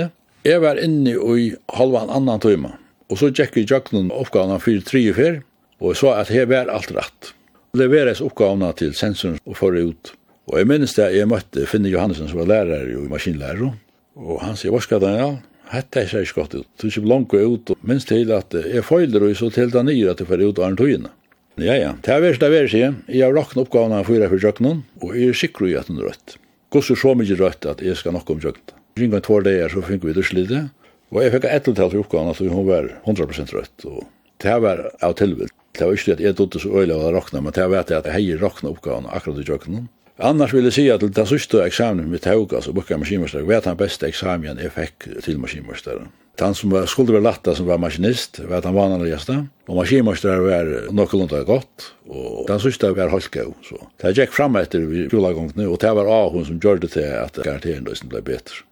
Jeg var inne i halvan annan timer. Og så tjekk vi jøkken oppgavene for tre og fire, og så at her var alt rett. Og det var oppgavene til sensoren og forrige ut. Og jeg minnes det, jeg møtte Finne Johansen som var lærer i maskinlærer, og han sier, hva skal den ja? Hette er ikke godt ut. Du er ikke langt ut, og minst til at jeg føler og så til den nye at jeg får ut av den togene. Ja, ja. Det er verst, det er verst, jeg. Jeg har lagt oppgavene for jeg for jøkkenen, og jeg er sikker i at den er rødt. Gås er så mye rødt at jeg skal nok om jøkkenen. Ringen två dagar så fick vi det slide. Og jeg fikk ett til oppgaven at hun var 100% rødt, og det var av tilvilt. Det var ikke at jeg trodde så øyelig å rakna, men det var at jeg hei rakna oppgaven akkurat i jøkkenen. Annars vil jeg si at det siste eksamen mitt tåg, altså bukka maskinmester, var den beste eksamen jeg fikk til maskinmester. Han som var, skulle være latta som var maskinist, var den vanligste. og maskinmester var nokkelunda godt, og den siste var holka så. Det gikk fram etter vi fjolagongene, og det var av hun som gjør det til at garanteren løsning ble bedre.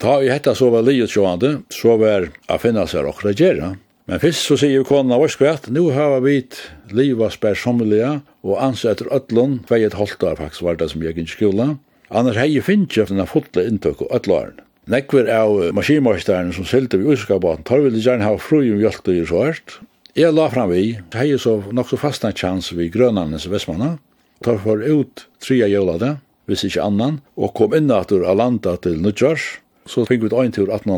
Ta i hetta så var livet sjående, så var a finna seg og regjera. Men fyrst så sier kona vår skvært, nu har vi liva spersommelige, og ansa etter ötlun, vei et halvt år faktisk var det som gikk inn i skolen. Annars hei finnst ikke denne fotle inntøk og ötlaren. Nekver av maskinmasteren som sylte vi uskabaten, tar vi gjerne ha fru om hjelpte i så hørt. Jeg la fram vi, hei så nok så fast en chans vi grønannes vestmanna, tar for ut tria jølade, hvis ikke annan, og kom inn at du har landet til Nudjars, så fikk vi et øyne tur 18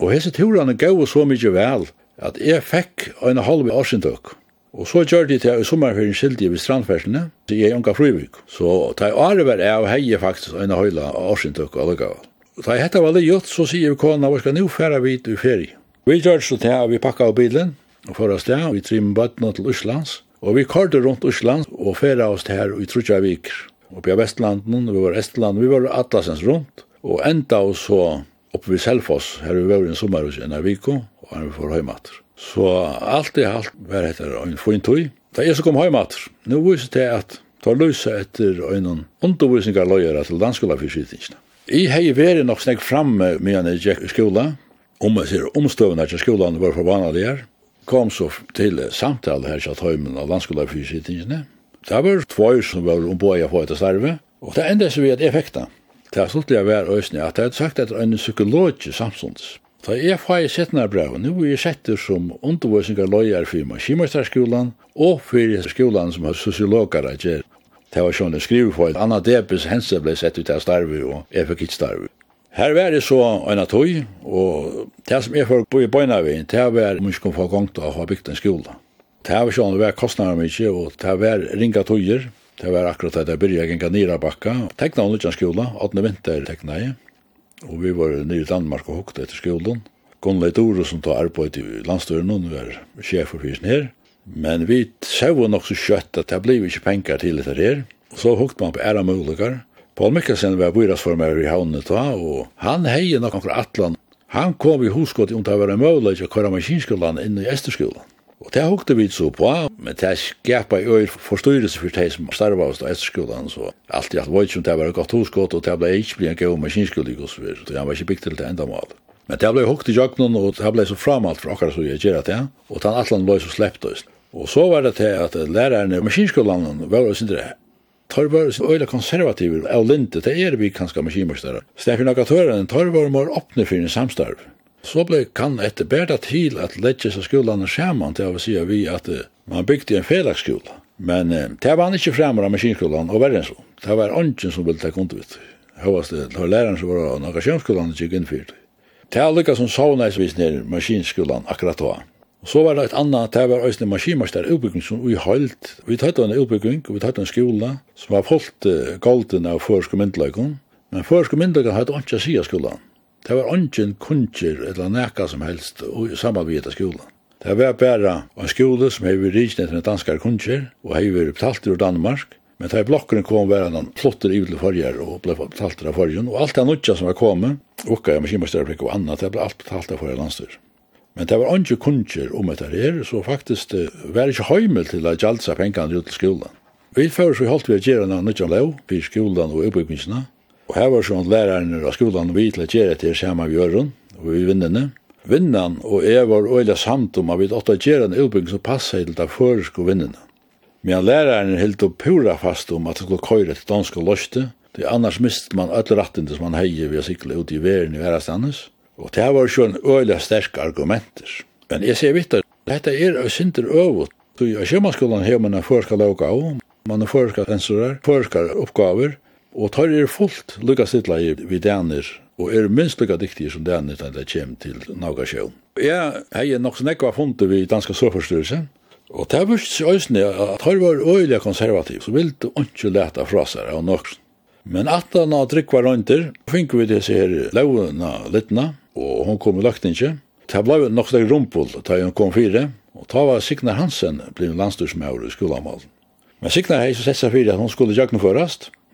Og hese turene gav så mykje vel at jeg fikk en halv årsindøk. Og så gjør de til jeg i sommerferien skildi ved strandfersene, så jeg unga frivik. Så da jeg arver er og faktisk en høyla årsindøk og allega. Da jeg hette var litt gjort, så sier vi kona, hva skal nu færa vi i ferie. Vi gjør så til jeg vi pakka av bilen, og for oss der, vi trim bøttene til Østlands, og vi kortet rundt Østlands og færa oss til her i Trudjavik, oppe i Vestlanden, vi var Estland, vi var Atlasens rundt, Og enda og så oppe ved Selfoss, her vi var i en sommerhus i en viko, og han får høymater. Så alt i alt var etter en fin tøy. Da jeg så kom høymater, nå viser det at ta løse etter en undervisninger løyere til danskola for danskolafyrskytingene. Jeg har vært nok snakk framme med en i skola, om jeg sier omstøvende til skolan var for vanlige kom så til samtale her til Høymen av landskolafyrskytingene. Det var tvær som var omboi jeg få etter starve, og det enda så vi at effekta. Det er sluttelig å være øsne at jeg hadde sagt etter en psykologi samstånds. Da jeg får jeg sett sittende brev, nå er jeg setter som undervisninger løyer for maskimesterskolen og for skolen som har sosiologer at gjør. Det var sånn jeg skriver for at Anna Debes hense ble sett ut av starve og jeg fikk ikke starve. Her var det så en av tog, og det som jeg får bo i Bøynavien, det var mye kom få gang til å ha bygd en skole. Det var sånn det var kostnader mye, og det var ringa togjer. Det var akkurat det jeg byrja genga nira bakka. Tekna hun utjan skola, 18. vinter tekna jeg. Og vi var nere i Danmark og hukte etter skolen. Gunnlei Doro som tar arbeid i landstøren, hun var sjef for fysen her. Men vi sjau nok så kjøtt at det blei ikke penger til etter her. Så hukte man på æra muligar. Paul Mikkelsen var byrasformer i havnet da, og han heie nok akkurat atlan. Han kom i hosgått om det var en mulig å køre maskinskolan inn i Esterskolan. Og det hukte vi så på, men det skapa jo forstyrrelse for de som starva hos etterskolan, så alt i alt var ikke om det var et godt hoskott, og det ble ikke bli en god maskinskolig og så videre, så han var ikke bygd til det enda mål. Men det ble hukte i jøkkenen, og det ble så framalt for akkurat så jeg gjør det, og den atlan ble så slept oss. Og så var det til at lærerne i maskinskolan var oss indre Torvar er øyla konservativer av linte, det er vi kanskje maskinmestare. Stefan Agatøren, Torvar må åpne for en samstarv. Så ble kan etter bæra til at letje seg og sammen til å si vi at man bygde en felagsskola. Men eh, det var han ikke fremmer av maskinskolan og verre enn så. Det var ånden som ville ta kontovitt. Høyast det, det var læreren som var av nagasjonskolan og gikk innfyrt. Det var lykka som savneisvis nere maskinskolan akkurat da. Så var det et annet, det var også en maskinmaster utbygging som vi holdt. Vi tatt en utbygging, vi tatt en skola som var fullt uh, golden av førske myndelagene. Men førske myndelagene hadde ikke å si av skolan. Det var ungen kunger eller neka som helst i samarbeid av skolan. Det var bare en skole som hei vi riknet med danskare kunger og hei vi betalt ur Danmark. Men da blokkene kom var han flotter i til forrige og ble betalt av forrige. Og alt det nødja som var kommet, okka jeg med og annet, det ble alt betalt av forrige landstyr. Men det var ikke kunger om etter her, så faktisk det var ikke heimel til å gjaldsa seg pengene ut til skolan. Vi først vi holdt vi å gjøre noe nødja lov, for skolan og oppbyggingsene, Og her var sånn læreren av skolan vi til å gjøre til sammen med Jørgen og vi vinnene. Vinnan og jeg var øyla samt om at vi åtta gjøre en utbygging som passet til det føreske vinnene. Men læreren helt opp pura fast om at det skulle køyre til danske løste. Det annars mistet man alle rattene som man heier ved å sikle ut i verden i verastandens. Og det var sånn øyla sterke argumenter. Men jeg ser vitt at dette er av sinter øvut. Så i sjømaskolan har man en føreske lauka av, man har føreske sensorer, føreske oppgaver, Og tar er fullt lukka sittla i vi og er minst lukka dyktige som danir til det kjem til Naugasjøen. Jeg er nok snakka funnet vi danska sofarsstyrelse, og det er vist øysne at tar var øyla konservativ, så vil du ikke leta fra seg av nok. Men at han har drikva røynter, fink vi disse her launa litna, og hon kom i løgtingje. Det ble nok steg rumpul da hun kom fire, og ta var Signar Hansen blitt landstyrsmaur i skolamalen. Men Signar hei så sett seg fire at hun skulle jagnu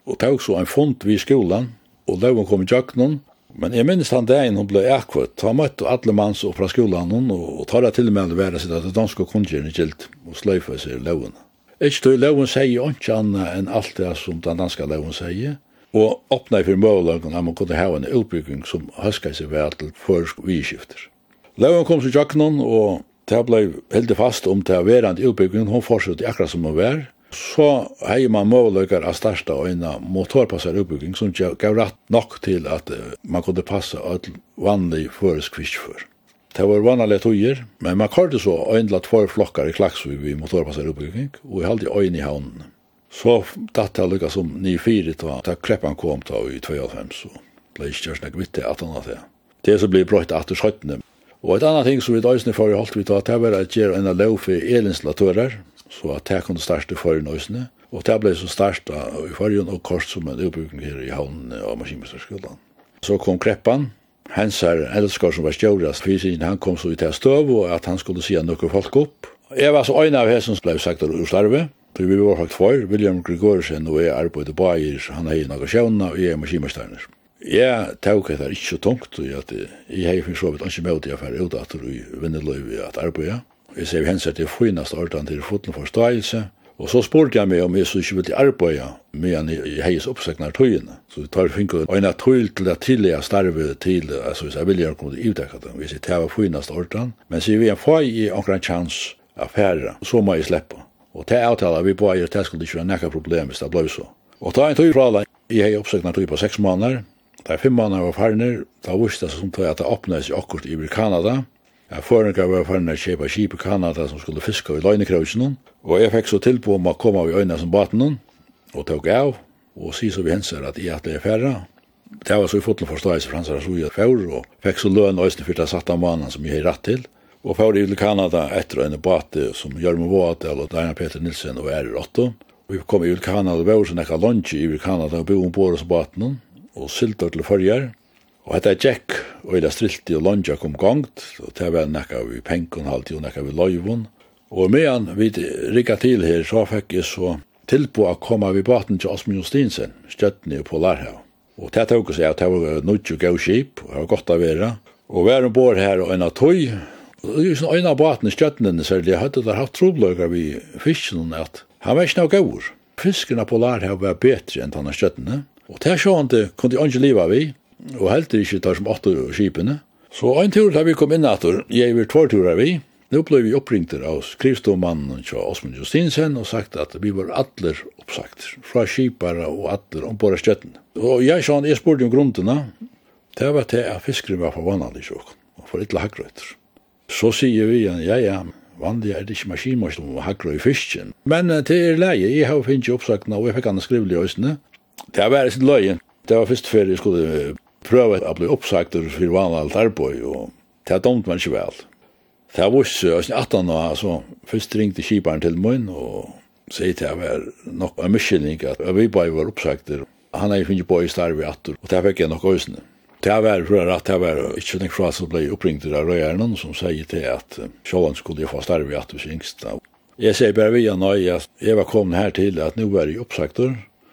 og tog så en fond vi i skolan, og løven kom i jøknen, men jeg minnes han dagen hun ble akkvøtt, han møtte alle manns opp fra skolan hun, og tar det til og med å være sitt at det danske kundgjerne gilt, og sløyfa seg løven. Ikke tog løven sier ikke annet enn alt det som den danske løven sier, og åpna for møveløkken at man kunne ha en utbygging som høska seg ved til førsk vidskifter. Løven kom til jøknen, og det ble heldig fast om det en utbygging, hun fortsatte akkurat som hun var, så hei man måløkker av og øyne motorpassar uppbygging som gav rett nok til at man kunne passa alt vanlig føres kviskfør. Det var vanlige tøyer, men man kallte så øyndla tvær flokkar i Klaksvig vi motorpassar oppbygging, og jeg halde øyne i havnen. Så datt jeg lykka som 9-4 da, da kreppan kom ta i 2,5, så ble ikke kjørs nek vitt at han hadde det. Det som ble brøyt at det. Og et annet ting som vi døysene for i holdt vi ta, det var at gjøre en lov for elinstalatører, Så at det kunne starte for nøysene, og det ble så starta i forrige og kort som en utbygging her i havnen av maskinmesterskolen. Så kom Kreppan, hans her elskar som var stjøres fysin, han kom så i til støv og at han skulle si noen folk opp. Jeg var så øyne av hessen som ble sagt ur slarve, for vi var sagt for, William Gregorsen og jeg arbeidde på eier, han er i noen sjøvna og jeg er maskinmesternes. tog det etter ikke så tungt, og jeg har finnes så vidt ikke med til å fære ut at du vinner løy at arbeidet. Jeg sier hens at det er finast ordan til foten forståelse. Og så spurte jeg meg om jeg så ikke ville arbeide med en heis oppsøknar tøyene. Så vi tar finko en av tøyl til det tidlige starve til, altså hvis jeg vil gjøre kunne utdekka dem, hvis jeg tar finast ordan. Men sier vi en fag i omkring chans affæra, så må jeg slippe. Og til avtala vi på eier, det skulle ikke være nekka problem hvis det ble så. Og ta en tøy fra deg, jeg hei oppsøknar tøy på seks måneder, Da fem måneder var farner, da visste jeg som tog at det åpnes i akkurat i Kanada, Jeg forengar var foran å kjøpe skip i Kanada som skulle fiske i løgnekrausen, og jeg fikk så tilpå om å komme av i øynene som baten, og tok av, og si så vi henser at jeg hadde færre. Det var så i fotel forståelse for hans hans hans fjord, og fikk så løn og øyne fyrta satt av mannen som jeg har rett til, og fjord i Kanada etter en bate som Jørgen Vådal og Dina Peter Nilsen og Eri Rotto. Vi kom i Kanada, og vi var sånn ekka lunsje i Kanada og bo ombord hos baten, og syltet til førjer, Og hetta Jack og ila strilti og lonja kom gongt, og det var nekka vi penkon halvtid og nekka vi loivun. Og medan vi rikka til her, så fekk jeg så tilbo a koma vi baten til Osmi Justinsen, stjøttni og Polarhav. Og det tåk seg at det var go gau skip, og det var godt vera. Og vi er ombord her og en av tøy, og det er sånn øyna baten i stjøttnene særlig, jeg hadde der hatt trobløygar vi fisken, at han var ikke noe gaur. Fisken av Polarhav var betre enn tanna stjøttnene, og ta er kunti det kunne jeg ikke liva vi, og heldur ikke tar som åtte skipene. Så ein tur da vi kom inn atur, jeg vil tvær turer vi, nå ble vi oppringter av skrivståmannen til Osmund Justinsen og sagt at vi var atler oppsagt, fra skipare og atler om bare støtten. Og jeg sa han, jeg spurte om grunnene, det var til at fiskere var for vannene i og for ytla hakrøyter. Så sier vi ja, ja, vanlig er det ikke maskinmål som hakker i fisken. Men til er leie, jeg har finnet oppsakene, og jeg fikk han skrivelig i øsene. Det var bare sitt løye. Det var først før jeg skulle prøve å bli oppsagt for vanlig alt arbeid, og det er dumt man ikke vel. Det var også, jeg var 18 år, så først ringte kiparen til min, og sier til jeg var nok en miskylning at vi bare var oppsagt, han er jo finnet på i starve i atter, og det fikk jeg nok også. Det var for at det var ikke den fråga som ble oppringt av røyeren, som säger till at Sjåan skulle få starve i att hos Jeg sier bare bara via nöj at jeg var kommet her här till att nu är jag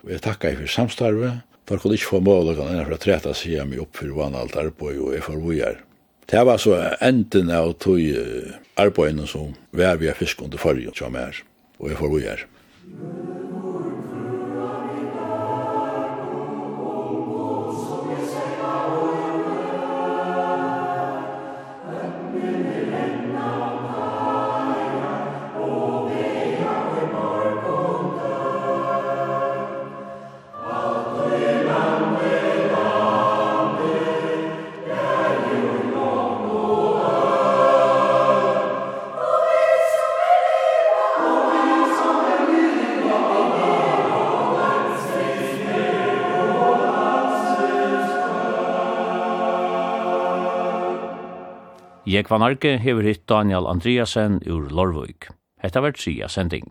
og jeg tackar for samstarve Da kunne ikke få mål, og kan ennå fra treta sida mi opp for vann alt arbeid, og jeg får vujar. Det var så enden av tog arbeidene som vær vi er fisk under forrige, som er, og jeg får vujar. Musikk Jekvan Arke hever hitt Daniel Andreasen ur Lorvøyk. Hetta vart tria sending.